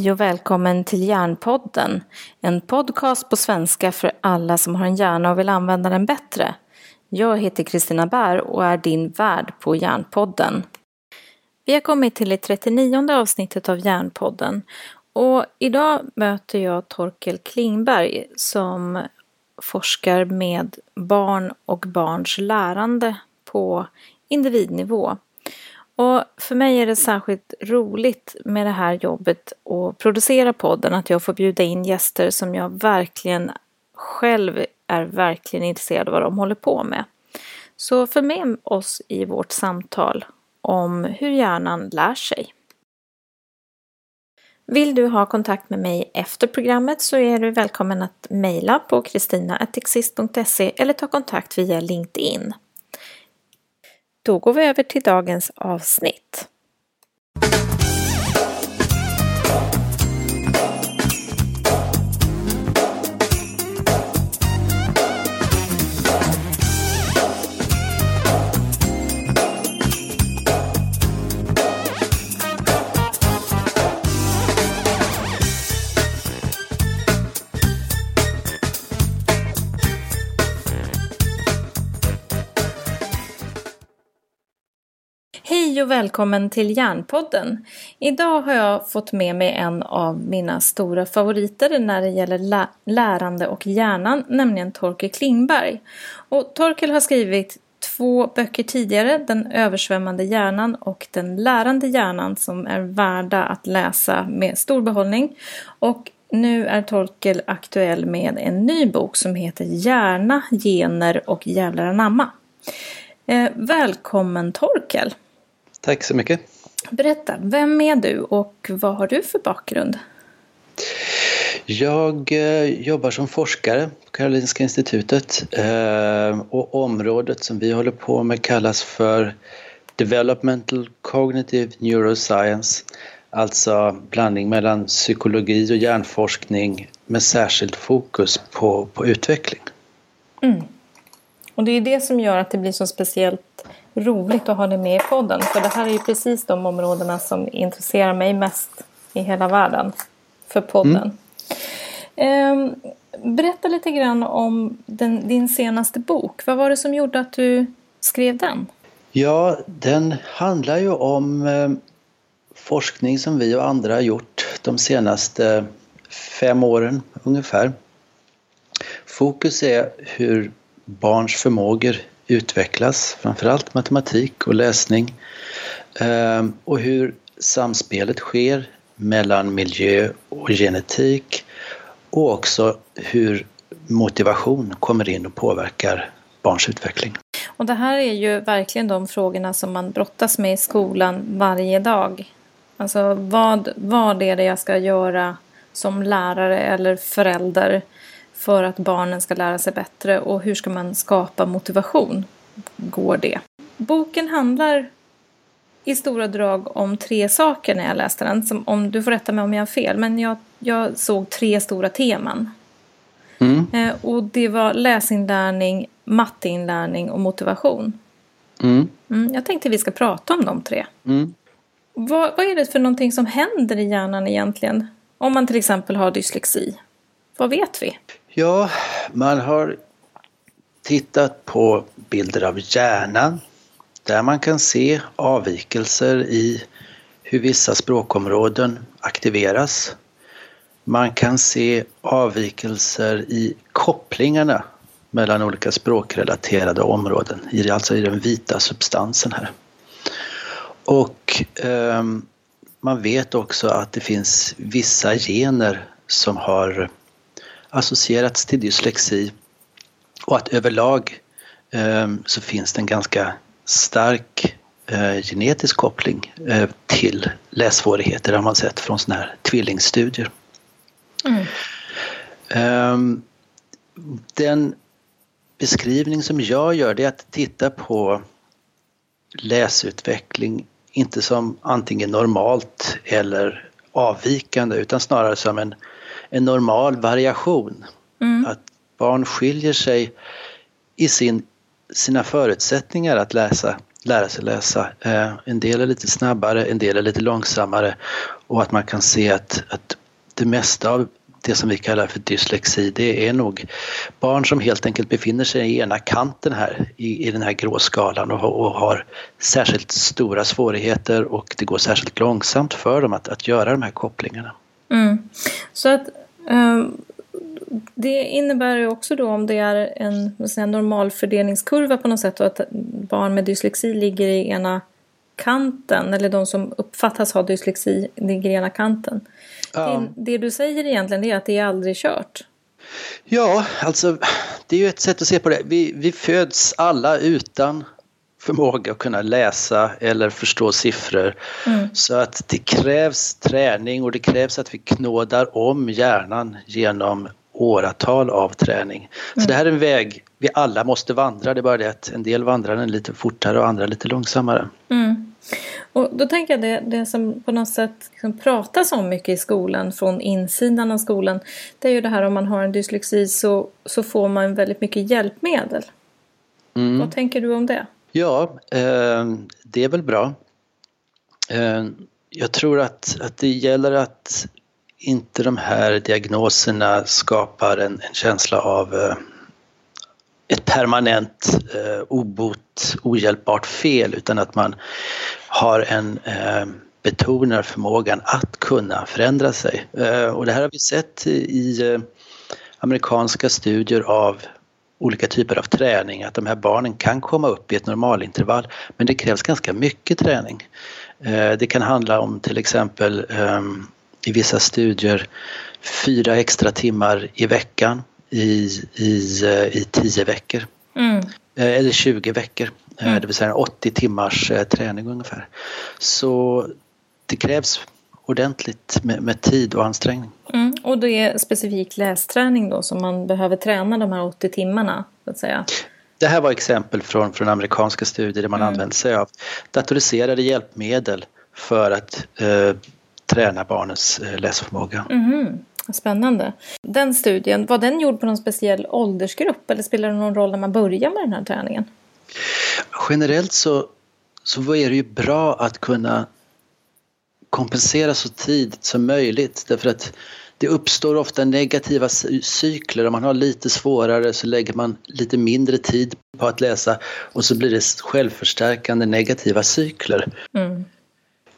Hej och välkommen till Hjärnpodden. En podcast på svenska för alla som har en hjärna och vill använda den bättre. Jag heter Kristina Bär och är din värd på Hjärnpodden. Vi har kommit till det 39 avsnittet av Hjärnpodden och idag möter jag Torkel Klingberg som forskar med barn och barns lärande på individnivå. Och för mig är det särskilt roligt med det här jobbet och producera podden att jag får bjuda in gäster som jag verkligen själv är verkligen intresserad av vad de håller på med. Så följ med oss i vårt samtal om hur hjärnan lär sig. Vill du ha kontakt med mig efter programmet så är du välkommen att mejla på kristina.exist.se eller ta kontakt via LinkedIn. Då går vi över till dagens avsnitt. Hej och välkommen till Hjärnpodden. Idag har jag fått med mig en av mina stora favoriter när det gäller lä lärande och hjärnan, nämligen Torkel Klingberg. Och Torkel har skrivit två böcker tidigare, Den översvämmande hjärnan och Den lärande hjärnan som är värda att läsa med stor behållning. Och nu är Torkel aktuell med en ny bok som heter Hjärna, gener och jävlar anamma. Eh, välkommen Torkel! Tack så mycket. Berätta, vem är du och vad har du för bakgrund? Jag eh, jobbar som forskare på Karolinska institutet eh, och området som vi håller på med kallas för Developmental Cognitive Neuroscience. Alltså blandning mellan psykologi och hjärnforskning med särskilt fokus på, på utveckling. Mm. Och det är det som gör att det blir så speciellt roligt att ha dig med i podden. För det här är ju precis de områdena som intresserar mig mest i hela världen för podden. Mm. Eh, berätta lite grann om den, din senaste bok. Vad var det som gjorde att du skrev den? Ja, den handlar ju om eh, forskning som vi och andra har gjort de senaste fem åren ungefär. Fokus är hur barns förmågor utvecklas, framförallt matematik och läsning. Ehm, och hur samspelet sker mellan miljö och genetik och också hur motivation kommer in och påverkar barns utveckling. Och det här är ju verkligen de frågorna som man brottas med i skolan varje dag. Alltså vad, vad är det jag ska göra som lärare eller förälder för att barnen ska lära sig bättre och hur ska man skapa motivation? Går det? Boken handlar i stora drag om tre saker när jag läste den. Som, om, du får rätta mig om jag har fel, men jag, jag såg tre stora teman. Mm. Eh, och det var läsinlärning, matteinlärning och motivation. Mm. Mm, jag tänkte vi ska prata om de tre. Mm. Vad, vad är det för någonting som händer i hjärnan egentligen? Om man till exempel har dyslexi. Vad vet vi? Ja, man har tittat på bilder av hjärnan där man kan se avvikelser i hur vissa språkområden aktiveras. Man kan se avvikelser i kopplingarna mellan olika språkrelaterade områden, alltså i den vita substansen här. Och eh, man vet också att det finns vissa gener som har associerats till dyslexi och att överlag eh, så finns det en ganska stark eh, genetisk koppling eh, till lässvårigheter har man sett från sådana här tvillingstudier. Mm. Ehm, den beskrivning som jag gör det är att titta på läsutveckling inte som antingen normalt eller avvikande utan snarare som en en normal variation. Mm. Att barn skiljer sig i sin, sina förutsättningar att läsa lära sig läsa. Eh, en del är lite snabbare, en del är lite långsammare och att man kan se att, att det mesta av det som vi kallar för dyslexi, det är nog barn som helt enkelt befinner sig i ena kanten här i, i den här gråskalan och, och har särskilt stora svårigheter och det går särskilt långsamt för dem att, att göra de här kopplingarna. Mm. Så att det innebär ju också då om det är en säga, normalfördelningskurva på något sätt och att barn med dyslexi ligger i ena kanten eller de som uppfattas ha dyslexi ligger i ena kanten. Ja. Det, det, du säger egentligen är att det är aldrig kört. Ja, alltså det är ju ett sätt att se på det. Vi, vi föds alla utan förmåga att kunna läsa eller förstå siffror. Mm. Så att det krävs träning och det krävs att vi knådar om hjärnan genom åratal av träning. Så mm. det här är en väg vi alla måste vandra, det är bara det att en del vandrar den lite fortare och andra lite långsammare. Mm. Och då tänker jag det, det som på något sätt liksom pratas om mycket i skolan från insidan av skolan det är ju det här om man har en dyslexi så, så får man väldigt mycket hjälpmedel. Mm. Vad tänker du om det? Ja, eh, det är väl bra. Eh, jag tror att, att det gäller att inte de här diagnoserna skapar en, en känsla av eh, ett permanent eh, obot, ohjälpbart fel utan att man har en eh, betonar förmågan att kunna förändra sig. Eh, och det här har vi sett i eh, amerikanska studier av olika typer av träning, att de här barnen kan komma upp i ett normalintervall men det krävs ganska mycket träning. Eh, det kan handla om till exempel ehm, i vissa studier fyra extra timmar i veckan i, i, eh, i tio veckor. Mm. Eh, eller 20 veckor, mm. det vill säga 80 timmars träning ungefär. Så det krävs ordentligt med, med tid och ansträngning. Mm. Och det är specifik lästräning då som man behöver träna de här 80 timmarna? Så att säga. Det här var exempel från, från amerikanska studier där man mm. använt sig av datoriserade hjälpmedel för att eh, träna barnens eh, läsförmåga. Mm. Spännande. Den studien, var den gjord på någon speciell åldersgrupp eller spelar det någon roll när man börjar med den här träningen? Generellt så, så är det ju bra att kunna kompensera så tidigt som möjligt därför att det uppstår ofta negativa cykler. Om man har lite svårare så lägger man lite mindre tid på att läsa och så blir det självförstärkande negativa cykler. Mm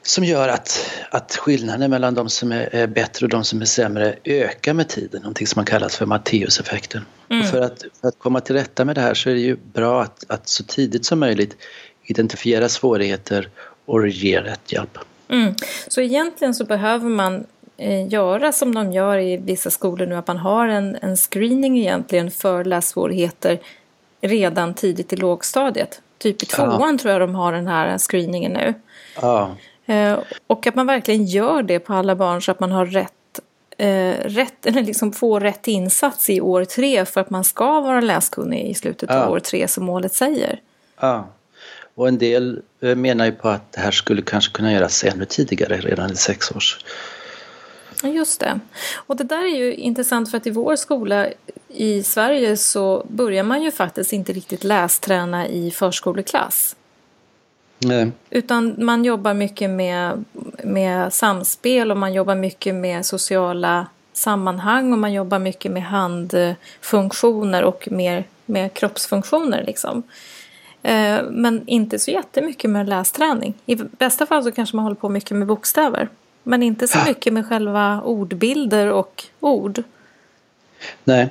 som gör att, att skillnaden mellan de som är, bättre och de som är sämre ökar med tiden, någonting som man kallar för Matteuseffekten. Mm. För, att, för att komma till rätta med det här så är det ju bra att, att så tidigt som möjligt identifiera svårigheter och ge rätt hjälp. Mm. Så egentligen så behöver man eh, göra som de gör i vissa skolor nu, att man har en, en screening egentligen för lässvårigheter redan tidigt i lågstadiet. Typ i tvåan ja. tror jag de har den här screeningen nu. Ja. Eh, och att man verkligen gör det på alla barn så att man har rätt, eh, rätt eller liksom får rätt insats i år tre för att man ska vara läskunnig i slutet ja. av år tre som målet säger. Ja, och en del eh, menar ju på att det här skulle kanske kunna göras ännu tidigare, redan i sex års Just det. Och det där är ju intressant för att i vår skola i Sverige så börjar man ju faktiskt inte riktigt lästräna i förskoleklass. Nej. Utan man jobbar mycket med, med samspel och man jobbar mycket med sociala sammanhang och man jobbar mycket med handfunktioner och mer med kroppsfunktioner. Liksom. Eh, men inte så jättemycket med lästräning. I bästa fall så kanske man håller på mycket med bokstäver. Men inte så mycket med själva ordbilder och ord. Nej,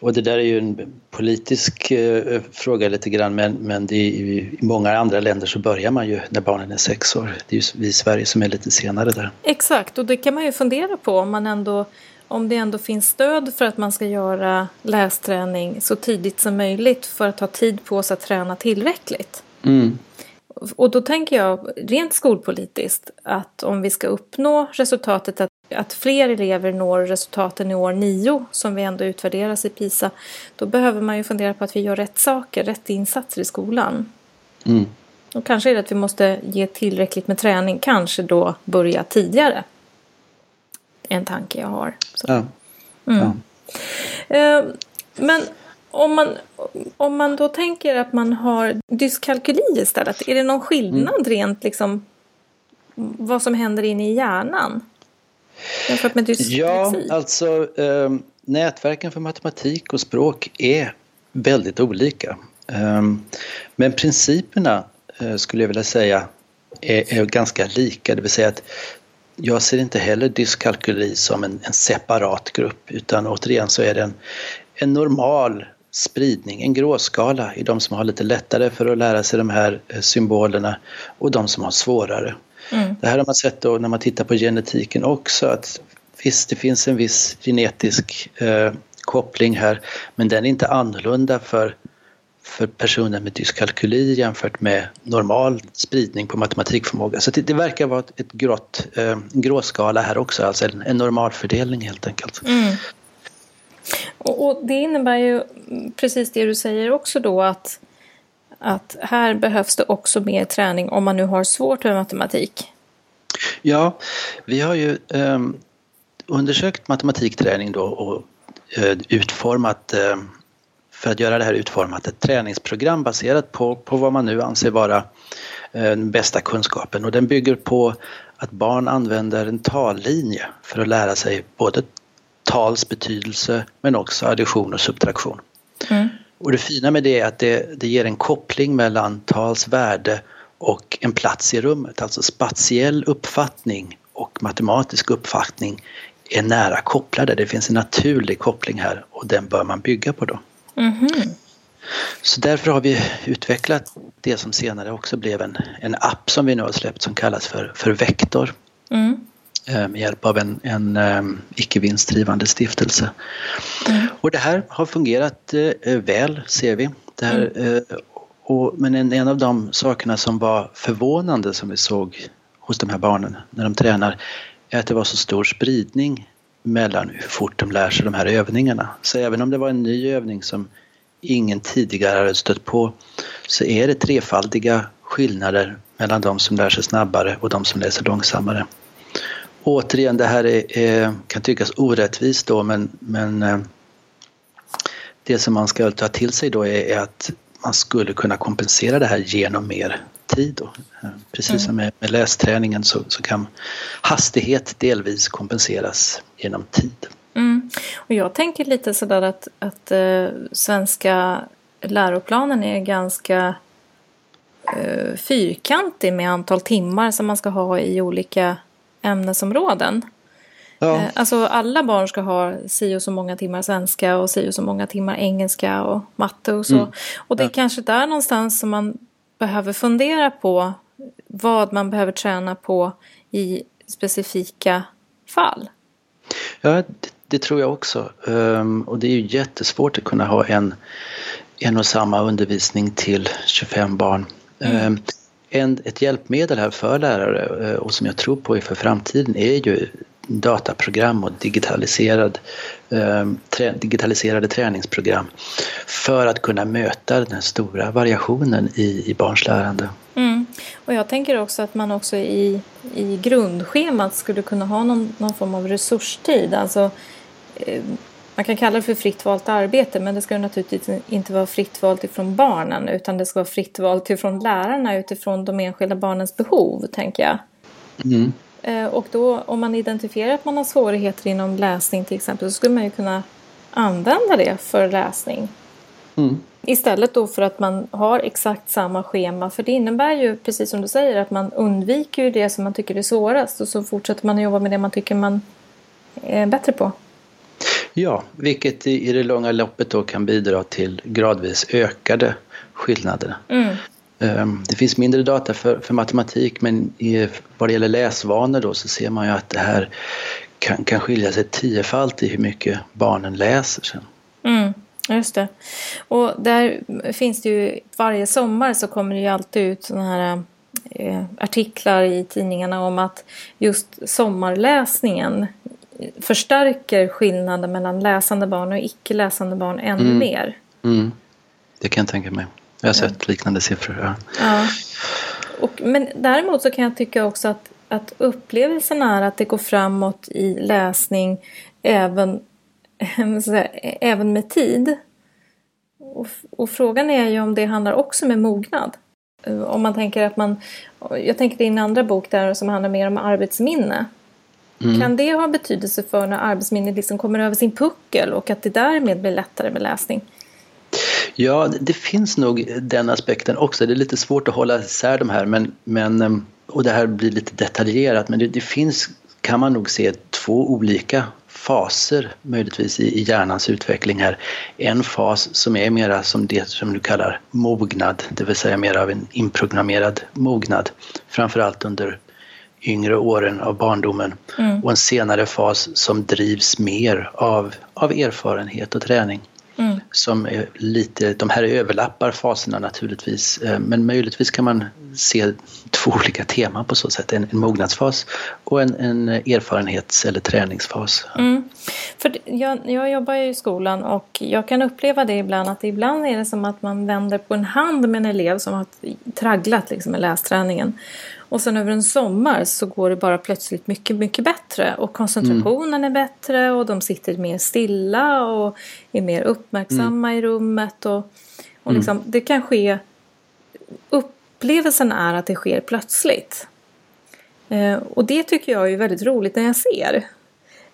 och det där är ju en politisk eh, fråga lite grann men, men det är, i många andra länder så börjar man ju när barnen är sex år. Det är ju vi i Sverige som är lite senare där. Exakt och det kan man ju fundera på om man ändå om det ändå finns stöd för att man ska göra lästräning så tidigt som möjligt för att ha tid på sig att träna tillräckligt. Mm. Och då tänker jag rent skolpolitiskt att om vi ska uppnå resultatet att att fler elever når resultaten i år nio som vi ändå utvärderas i PISA då behöver man ju fundera på att vi gör rätt saker, rätt insatser i skolan. Mm. Och kanske är det att vi måste ge tillräckligt med träning, kanske då börja tidigare. En tanke jag har. Ja. Mm. Ja. Eh, men om man, om man då tänker att man har dyskalkyli istället, är det någon skillnad mm. rent liksom vad som händer inne i hjärnan? Jämfört med dyslexi? Ja, alltså eh, nätverken för matematik och språk är väldigt olika. Eh, men principerna eh, skulle jag vilja säga är, är, ganska lika, det vill säga att jag ser inte heller dyskalkyli som en, en separat grupp utan återigen så är det en, en normal spridning, en gråskala i de som har lite lättare för att lära sig de här eh, symbolerna och de som har svårare. Mm. Det här har man sett då när man tittar på genetiken också att visst, det finns en viss genetisk eh, koppling här men den är inte annorlunda för, för personer med dyskalkyli jämfört med normal spridning på matematikförmåga. Så det, det verkar vara ett grått, eh, gråskala här också, alltså en, en normalfördelning helt enkelt. Mm. Och, och, det innebär ju precis det du säger också då att, att här behövs det också mer träning om man nu har svårt med matematik. Ja, vi har ju eh, undersökt matematikträning då och eh, utformat eh, för att göra det här utformat ett träningsprogram baserat på, på vad man nu anser vara eh, den bästa kunskapen och den bygger på att barn använder en tallinje för att lära sig både tals betydelse men också addition och subtraktion. Mm. Och det fina med det är att det, det ger en koppling mellan tals värde och en plats i rummet, alltså spatiell uppfattning och matematisk uppfattning är nära kopplade. Det finns en naturlig koppling här och den bör man bygga på då. Mm. Så därför har vi utvecklat det som senare också blev en, en app som vi nu har släppt som kallas för, för Vektor. Mm. Eh, med hjälp av en, en um, icke vinstdrivande stiftelse. Mm. Och det här har fungerat uh, väl ser vi. Det här, uh, och, men en, en av de sakerna som var förvånande som vi såg hos de här barnen när de tränar är att det var så stor spridning mellan hur fort de lär sig de här övningarna. Så även om det var en ny övning som ingen tidigare hade stött på så är det trefaldiga skillnader mellan de som lär sig snabbare och de som läser långsammare. Återigen, det här är, är, kan tyckas orättvist då men, men eh, det som man ska ta till sig då är, är, att man skulle kunna kompensera det här genom mer tid. Då. Eh, precis mm. som med, med lästräningen så, så, kan hastighet delvis kompenseras genom tid. Mm. Och jag tänker lite sådär att, att eh, svenska läroplanen är ganska eh, fyrkantig med antal timmar som man ska ha i olika ämnesområden. Ja. Eh, alltså alla barn ska ha si och så många timmar svenska och si och så många timmar engelska och matte och så. Mm. Och det är ja. kanske där någonstans som man behöver fundera på vad man behöver träna på i specifika fall. Ja, det, det tror jag också. Um, och det är ju jättesvårt att kunna ha en, en och samma undervisning till 25 barn. Mm. Um, en, ett hjälpmedel här för lärare eh, och som jag tror på för framtiden är ju dataprogram och digitaliserad, eh, trä, digitaliserade träningsprogram för att kunna möta den stora variationen i, i barns lärande. Mm. Och jag tänker också att man också i, i grundschemat skulle kunna ha någon, någon form av resurstid. Alltså, eh, man kan kalla det för fritt valt arbete men det ska naturligtvis inte vara fritt valt ifrån barnen utan det ska vara fritt valt ifrån lärarna utifrån de enskilda barnens behov, tänker jag. Mm. Eh, och då om man identifierar att man har svårigheter inom läsning till exempel så skulle man ju kunna använda det för läsning. Mm. Istället då för att man har exakt samma schema för det innebär ju precis som du säger att man undviker det som man tycker är svårast och så fortsätter man att jobba med det man tycker man är bättre på. Ja, vilket i det långa loppet då kan bidra till gradvis ökade skillnader. Mm. Ehm, det finns mindre data för, för matematik men i, vad det gäller läsvanor då så ser man ju att det här kan, kan skilja sig tiofalt i hur mycket barnen läser sen. Mm, just det. Och där finns det ju, varje sommar så kommer det ju alltid ut sådana här eh, artiklar i tidningarna om att just sommarläsningen förstärker skillnaden mellan läsande barn och icke läsande barn ännu mm. mer. Mm. Det kan jag tänka mig. Jag har sett liknande siffror. Ja. ja. Och, men däremot så kan jag tycka också att, att upplevelsen är att det går framåt i läsning även, även med tid. och, och, frågan är ju om det handlar också med mognad. Eh, om man tänker att man... Jag tänker din andra bok där som handlar mer om arbetsminne. Mm. Kan det ha betydelse för när arbetsminnet liksom kommer över sin puckel och att det därmed blir lättare med läsning? Ja, det finns nog den aspekten också. Det är lite svårt att hålla isär de här men, men, ehm, och det här blir lite detaljerat men det, det finns, kan man nog se, två olika faser möjligtvis i, hjärnans utveckling här. En fas som är mera som det som du kallar mognad, det vill säga mer av en inprogrammerad mognad. Framförallt under yngre åren av barndomen mm. och en senare fas som drivs mer av, av erfarenhet och träning. Mm. Som är lite, de här överlappar faserna naturligtvis eh, men möjligtvis kan man se två olika teman på så sätt. En, en mognadsfas och en, en erfarenhets eller träningsfas. Mm. För jag, jag jobbar ju i skolan och jag kan uppleva det ibland att ibland är det som att man vänder på en hand med en elev som har tragglat liksom, med lästräningen. Och sen över en sommar så går det bara plötsligt mycket, mycket bättre. Och koncentrationen mm. är bättre och de sitter mer stilla och är mer uppmärksamma mm. i rummet. Och, och liksom, mm. det kan ske... Upplevelsen är att det sker plötsligt. Eh, och det tycker jag är väldigt roligt när jag ser.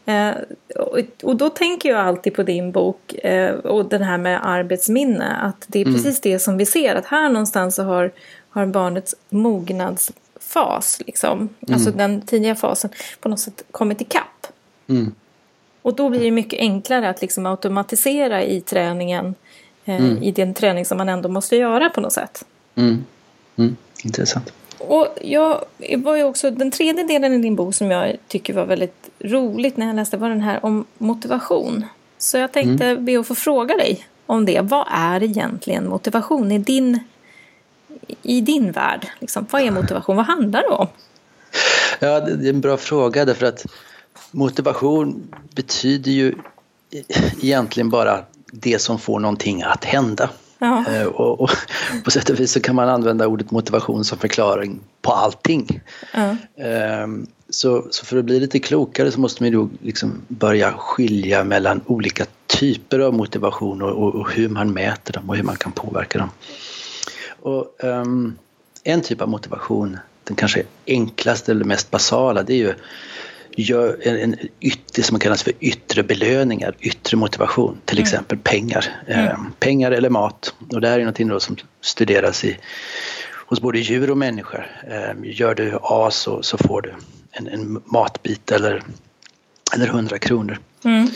Eh, och, och, då tänker jag alltid på din bok eh, och den här med arbetsminne. Att det är mm. precis det som vi ser. Att här någonstans så har, har barnets mognads fas, liksom. Mm. alltså den tidiga fasen, på något sätt kommit ikapp. Mm. Och då blir det mycket enklare att liksom automatisera i träningen, eh, mm. i den träning som man ändå måste göra på något sätt. Mm. Mm. Intressant. Och jag var ju också, den tredje delen i din bok som jag tycker var väldigt roligt när jag läste var den här om motivation. Så jag tänkte mm. be att få fråga dig om det. Vad är egentligen motivation i din i din värld? Liksom, vad är motivation? Vad handlar det om? Ja, det är en bra fråga därför att motivation betyder ju egentligen bara det som får någonting att hända. Eh, och, och, på sätt och vis så kan man använda ordet motivation som förklaring på allting. Ja. Um, så, så, för att bli lite klokare så måste man ju liksom börja skilja mellan olika typer av motivation och, och, och, hur man mäter dem och hur man kan påverka dem. Och, um, en typ av motivation, den kanske enklaste eller mest basala, det är ju gör en, en ytter, som kallas för yttre belöningar, yttre motivation, till mm. exempel pengar. Mm. Eh, pengar eller mat. Och det här är någonting som studeras i, hos både djur och människor. Eh, gör du A så, så får du en, en matbit eller, eller 100 kronor. Mm.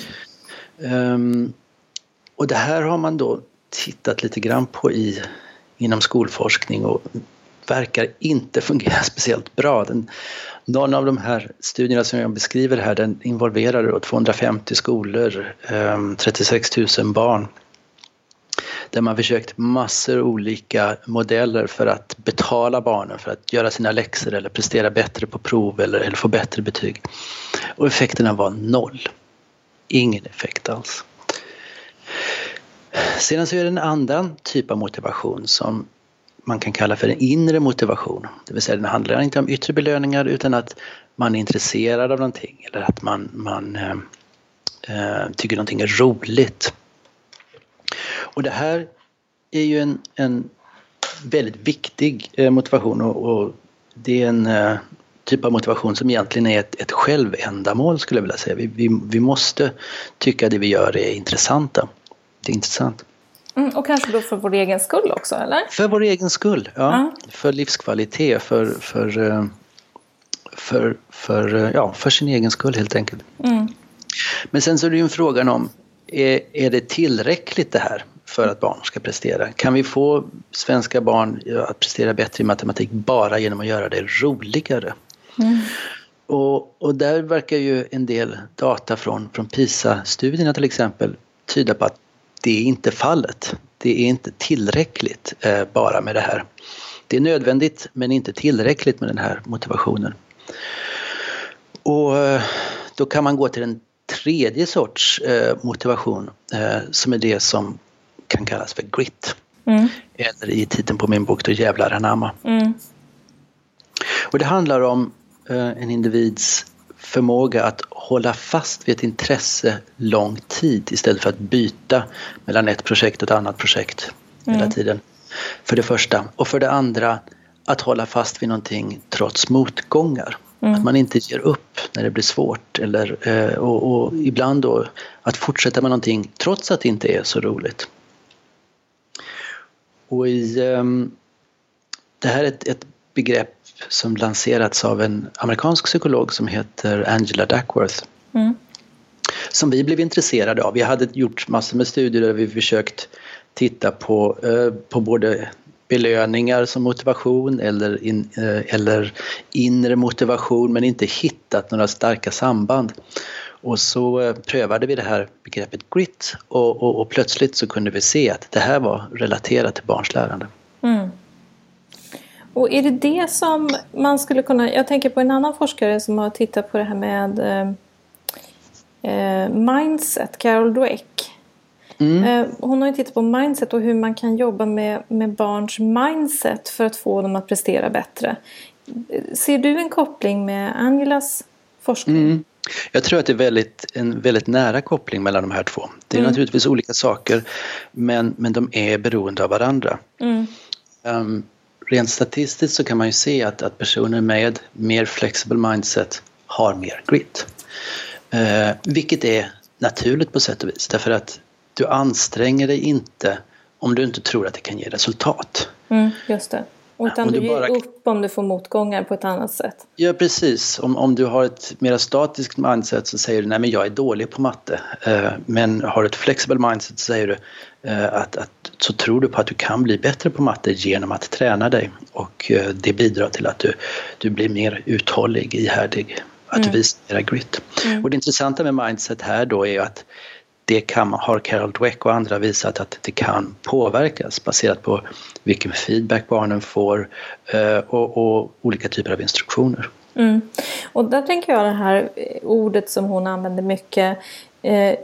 Um, och det här har man då tittat lite grann på i inom skolforskning och verkar inte fungera speciellt bra. Den, någon av de här studierna som jag beskriver här den involverade 250 skolor, ehm, 36 000 barn där man försökt massor olika modeller för att betala barnen för att göra sina läxor eller prestera bättre på prov eller, eller få bättre betyg. Och effekterna var noll. Ingen effekt alls. Sedan så är det en annan typ av motivation som man kan kalla för en inre motivation. Det vill säga det handlar inte om yttre belöningar utan att man är intresserad av någonting eller att man, man eh, eh, tycker någonting är roligt. Och det här är ju en, en väldigt viktig eh, motivation och, och, det är en eh, typ av motivation som egentligen är ett, ett självändamål skulle jag vilja säga. Vi, vi, vi måste tycka det vi gör är intressanta. Det är intressant. Mm, och kanske då för vår egen skull också, eller? För vår egen skull, ja. Mm. För livskvalitet, för, för, eh, för, för, eh, ja, för sin egen skull helt enkelt. Mm. Men sen så är det ju en frågan om, är, är det tillräckligt det här för att barn ska prestera? Kan vi få svenska barn att prestera bättre i matematik bara genom att göra det roligare? Mm. Och, och där verkar ju en del data från, från PISA-studierna till exempel tyda på att det är inte fallet. Det är inte tillräckligt eh, bara med det här. Det är nödvändigt men inte tillräckligt med den här motivationen. Och eh, då kan man gå till en tredje sorts eh, motivation som är det som kan kallas för grit. Mm. Eller i titeln på min bok då Jävlar anamma. Mm. Och det handlar om en individs förmåga att hålla fast vid ett intresse lång tid istället för att byta mellan ett projekt och ett annat projekt hela mm. tiden. För det första. Och för det andra att hålla fast vid någonting trots motgångar. Mm. Att man inte ger upp när det blir svårt eller, eh, och, och, ibland då att fortsätta med någonting trots att det inte är så roligt. Och i, um, det här är ett, ett begrepp som lanserats av en amerikansk psykolog som heter Angela Duckworth. Mm. Som vi blev intresserade av. Vi hade gjort massor med studier där vi försökt titta på, eh, på både belöningar som motivation eller, in, eh, eller inre motivation men inte hittat några starka samband. Och så eh, prövade vi det här begreppet grit och, och, och, plötsligt så kunde vi se att det här var relaterat till barns lärande. Mm. Och är det det som man skulle kunna... Jag tänker på en annan forskare som har tittat på det här med eh, eh mindset, Carol Dweck. Mm. Eh, hon har ju tittat på mindset och hur man kan jobba med, med barns mindset för att få dem att prestera bättre. Ser du en koppling med Angelas forskning? Mm. Jag tror att det är väldigt, en väldigt nära koppling mellan de här två. Det är mm. naturligtvis olika saker men, men de är beroende av varandra. Um, rent statistiskt så kan man ju se att, att personer med mer flexible mindset har mer grit. Eh, vilket är naturligt på sätt och vis därför att du anstränger dig inte om du inte tror att det kan ge resultat. Mm, just det. Utan du, du ger bara... upp om du får motgångar på ett annat sätt. Ja precis, om, om du har ett mer statiskt mindset så säger du nej men jag är dålig på matte. Eh, men har du ett flexibel mindset så säger du eh, att, att så tror du på att du kan bli bättre på matte genom att träna dig och eh, det bidrar till att du, du blir mer uthållig, ihärdig, att mm. du visar mera grit. Mm. Och det intressanta med mindset här då är att det kan, har Carol Dweck och andra visat att det kan påverkas baserat på vilken feedback barnen får eh, och, och olika typer av instruktioner. Mm. Och där tänker jag det här ordet som hon använder mycket eh,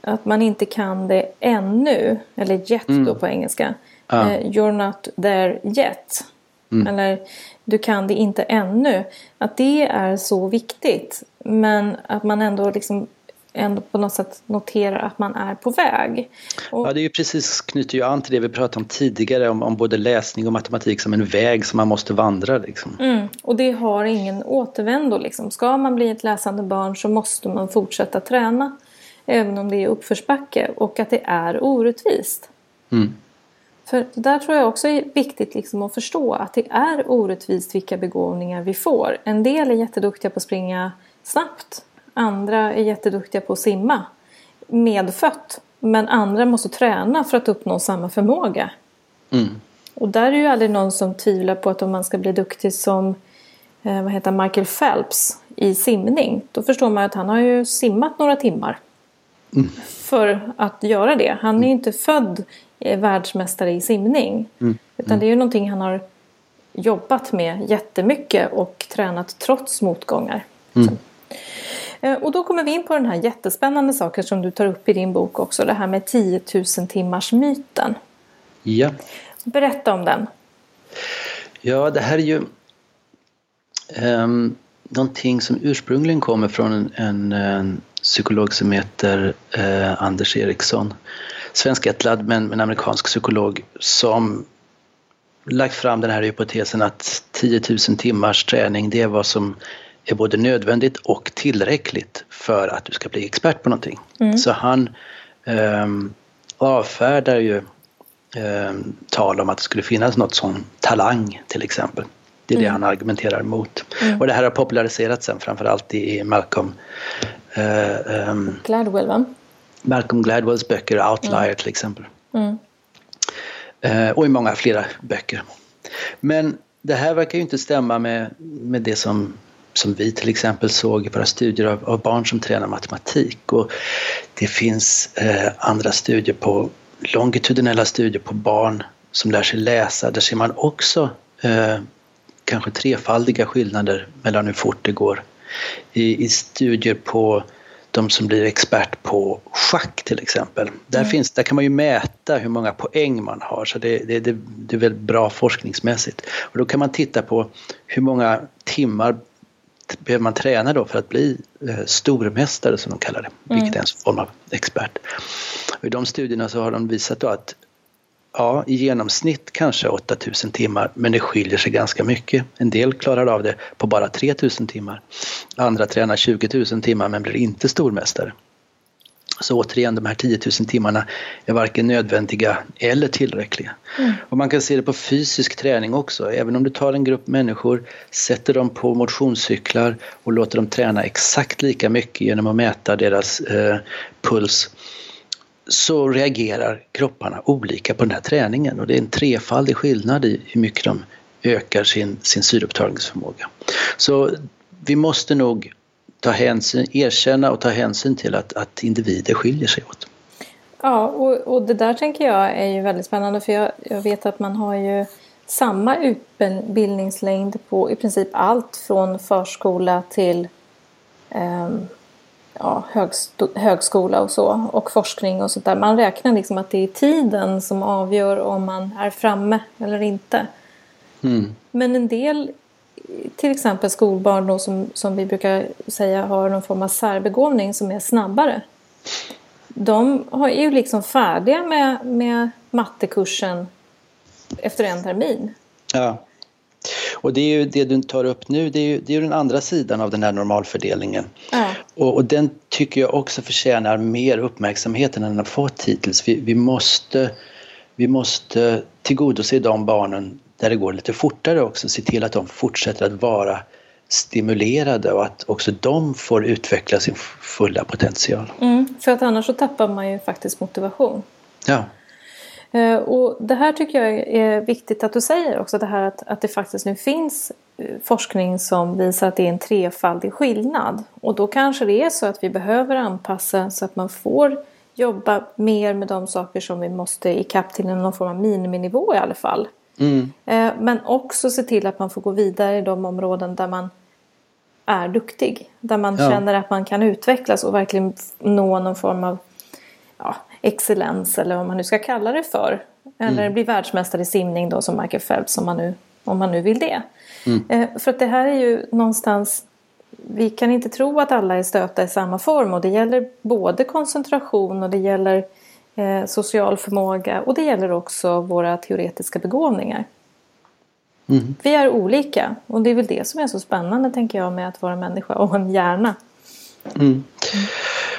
att man inte kan det ännu, eller yet mm. då på engelska. Ah. Eh, you're not there yet. Mm. Eller du kan det inte ännu. Att det är så viktigt. Men att man ändå liksom ändå på något sätt noterar att man är på väg. Och... Ja, det är ju precis, knyter ju an till det vi pratade om tidigare om, om både läsning och matematik som en väg som man måste vandra. Liksom. Mm, och det har ingen återvändo. Liksom. Ska man bli ett läsande barn så måste man fortsätta träna. Även om det är uppförsbacke och att det är orättvist. Mm. För där tror jag också är viktigt liksom att förstå att det är orättvist vilka begåvningar vi får. En del är jätteduktiga på att springa snabbt Andra är jätteduktiga på att simma medfött. Men andra måste träna för att uppnå samma förmåga. Mm. Och där är ju aldrig någon som tvivlar på att om man ska bli duktig som eh, vad heter Michael Phelps i simning. Då förstår man att han har ju simmat några timmar. Mm. För att göra det. Han är ju inte född eh, världsmästare i simning. Mm. Utan mm. det är ju någonting han har jobbat med jättemycket och tränat trots motgångar. Eh, och då kommer vi in på den här jättespännande saken som du tar upp i din bok också. Det här med 10 000 timmars myten. Ja. Berätta om den. Ja, det här är ju um, någonting som ursprungligen kommer från en, en, en psykolog som heter uh, Anders Eriksson. Svenskättlad men, men amerikansk psykolog som lagt fram den här hypotesen att 10 000 timmars träning det är vad som är både nödvändigt och tillräckligt för att du ska bli expert på någonting. Mm. Så han um, avfärdar ju um, tal om att det skulle finnas något som talang till exempel. Det är mm. det han argumenterar emot. Mm. Och det här har populariserats sen framförallt i Malcolm uh, um, Gladwell va? Malcolm Gladwells böcker Outlier mm. till exempel. Uh, och i många flera böcker. Men det här verkar ju inte stämma med, med det som som vi till exempel såg i våra studier av, av barn som tränar matematik. Och det finns eh, andra studier på longitudinella studier på barn som lär sig läsa. Där ser man också eh, kanske trefaldiga skillnader mellan hur fort det går. I, i studier på de som blir expert på schack till exempel. Där, mm. finns, där kan man ju mäta hur många poäng man har så det, det, det, det är väldigt bra forskningsmässigt. Och då kan man titta på hur många timmar behöver man träna då för att bli eh, stormästare som de kallar det, mm. vilket är en form av expert. Och I de studierna så har de visat då att ja, i genomsnitt kanske 8000 timmar, men det skiljer sig ganska mycket. En del klarar av det på bara 3000 timmar. Andra tränar 20 000 timmar men blir inte stormästare. Så återigen, de här 10 000 timmarna är varken nödvändiga eller tillräckliga. Mm. Och man kan se det på fysisk träning också. Även om du tar en grupp människor, sätter dem på motionscyklar och låter dem träna exakt lika mycket genom att mäta deras eh, puls så reagerar kropparna olika på den här träningen och det är en trefaldig skillnad i hur mycket de ökar sin, sin syreupptagningsförmåga. Så vi måste nog ta hänsyn, erkänna och ta hänsyn till att, att individer skiljer sig åt. Ja, och, och det där tänker jag är ju väldigt spännande för jag, jag vet att man har ju samma utbildningslängd på i princip allt från förskola till eh, ja, högskola och så och forskning och sånt där. Man räknar liksom att det är tiden som avgör om man är framme eller inte. Mm. Men en del, till exempel skolbarn då, som, som vi brukar säga har någon form av särbegåvning som är snabbare. De är ju liksom färdiga med, med mattekursen efter en termin. Ja. Och det är ju det du tar upp nu, det är ju, det är den andra sidan av den här normalfördelningen. Ja. Och, och, den tycker jag också förtjänar mer uppmärksamhet än den har fått hittills. Vi, vi, måste, vi måste tillgodose de barnen där det går lite fortare också, se till att de fortsätter att vara stimulerade och att också de får utveckla sin fulla potential. Mm, för att annars så tappar man ju faktiskt motivation. Ja. Eh, och det här tycker jag är viktigt att du säger också, det här att, att det faktiskt nu finns eh, forskning som visar att det är en trefaldig skillnad. Och då kanske det är så att vi behöver anpassa så att man får jobba mer med de saker som vi måste ikapp till någon form av miniminivå i alla fall. Mm. Eh, men också se till att man får gå vidare i de områden där man är duktig. Där man ja. känner att man kan utvecklas och verkligen nå någon form av ja, excellens eller vad man nu ska kalla det för. Eller mm. bli världsmästare i simning då som Michael Phelps om man nu, om man nu vill det. Mm. Eh, för att det här är ju någonstans vi kan inte tro att alla är stöta i samma form och det gäller både koncentration och det gäller social förmåga och det gäller också våra teoretiska begåvningar. Mm. Vi är olika och det är väl det som är så spännande tänker jag med att vara människa och en hjärna. Mm.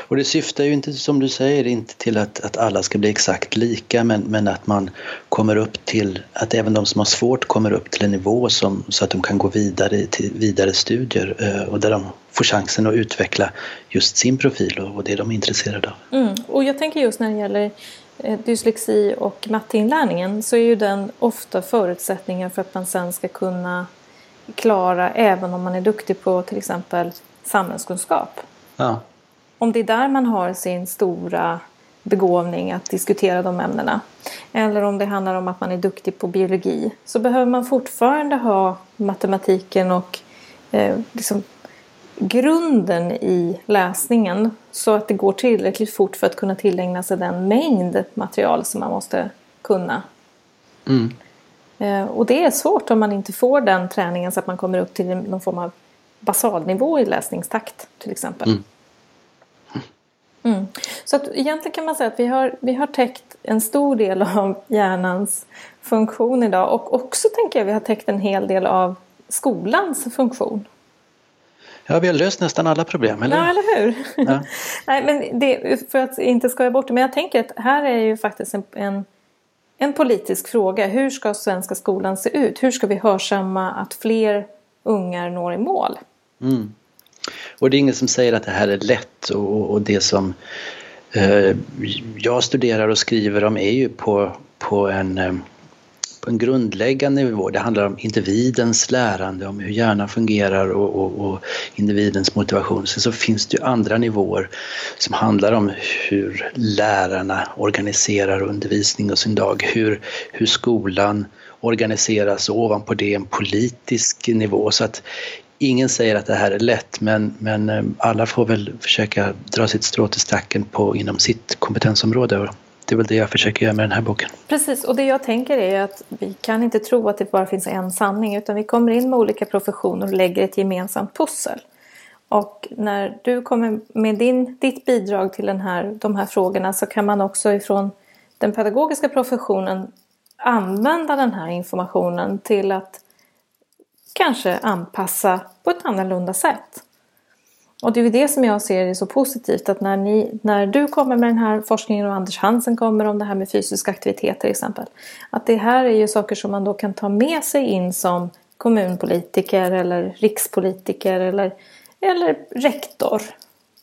Och det syftar ju inte, som du säger, inte till att, att alla ska bli exakt lika men, men att man kommer upp till, att även de som har svårt kommer upp till en nivå som, så att de kan gå vidare till vidare studier eh, och där de får chansen att utveckla just sin profil och, och det de är intresserade av. Mm. Och jag tänker just när det gäller eh, dyslexi och matteinlärningen så är ju den ofta förutsättningen för att man sen ska kunna klara även om man är duktig på till exempel samhällskunskap. Ja om det är där man har sin stora begåvning att diskutera de ämnena. Eller om det handlar om att man är duktig på biologi. Så behöver man fortfarande ha matematiken och eh, liksom grunden i läsningen. Så att det går tillräckligt fort för att kunna tillägna sig den mängd material som man måste kunna. Mm. Eh, och det är svårt om man inte får den träningen så att man kommer upp till någon form av basalnivå i läsningstakt till exempel. Mm. Mm. Så att egentligen kan man säga att vi har, vi har täckt en stor del av hjärnans funktion idag och också tänker jag vi har täckt en hel del av skolans funktion. Ja, vi har löst nästan alla problem, eller Ja, eller hur? Ja. Nej, men det, för att inte skoja bort det, men jag tänker att här är ju faktiskt en, en, en politisk fråga. Hur ska svenska skolan se ut? Hur ska vi hörsamma att fler ungar når i mål? Mm. Och det är ingen som säger att det här är lätt och, och det som eh, jag studerar och skriver om är ju på, på en eh, på en grundläggande nivå. Det handlar om individens lärande, om hur hjärnan fungerar och, och, och, individens motivation. Sen så finns det ju andra nivåer som handlar om hur lärarna organiserar undervisning och sin dag, hur, hur skolan organiseras och ovanpå det en politisk nivå. Så att ingen säger att det här är lätt men, men eh, alla får väl försöka dra sitt strå till stacken på, inom sitt kompetensområde det är väl det jag försöker göra med den här boken. Precis, och det jag tänker är att vi kan inte tro att det bara finns en sanning utan vi kommer in med olika professioner och lägger ett gemensamt pussel. Och när du kommer med din, ditt bidrag till den här, de här frågorna så kan man också ifrån den pedagogiska professionen använda den här informationen till att kanske anpassa på ett annorlunda sätt. Och det är ju det som jag ser är så positivt att när, ni, när du kommer med den här forskningen och Anders Hansen kommer om det här med fysisk aktivitet till exempel. Att det här är ju saker som man då kan ta med sig in som kommunpolitiker eller rikspolitiker eller, eller rektor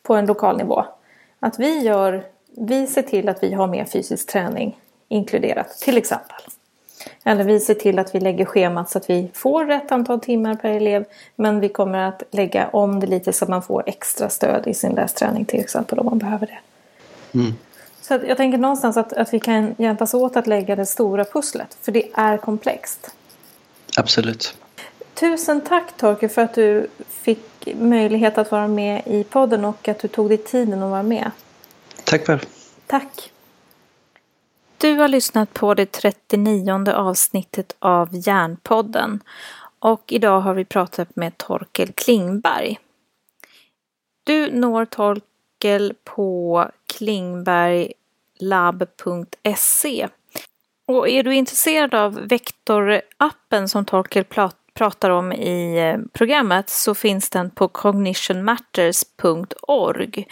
på en lokal nivå. Att vi, gör, vi ser till att vi har mer fysisk träning inkluderat till exempel. Eller vi ser till att vi lägger schemat så att vi får rätt antal timmar per elev. Men vi kommer att lägga om det lite så att man får extra stöd i sin lästräning till exempel om man behöver det. Mm. Så jag tänker någonstans att, att vi kan hjälpas åt att lägga det stora pusslet. För det är komplext. Absolut. Tusen tack Torkel för att du fick möjlighet att vara med i podden och att du tog dig tiden att vara med. Tack själv. Tack. Du har lyssnat på det 39 avsnittet av Järnpodden och idag har vi pratat med Torkel Klingberg. Du når Torkel på klingberglab.se och är du intresserad av Vektor-appen som Torkel pratar om i eh, programmet så finns den på cognitionmatters.org.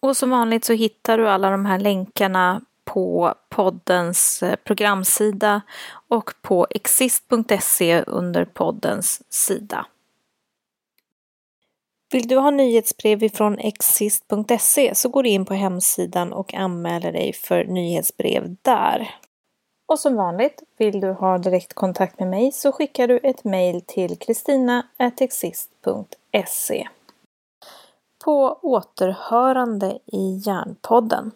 Och som vanligt så hittar du alla de här länkarna på poddens eh, programsida och på exist.se under poddens sida. Vill du ha nyhetsbrev ifrån exist.se så går du in på hemsidan och anmäler dig för nyhetsbrev där. Och som vanligt, vill du ha direktkontakt med mig så skickar du ett mejl till kristina.exist.se. På återhörande i Järnpodden.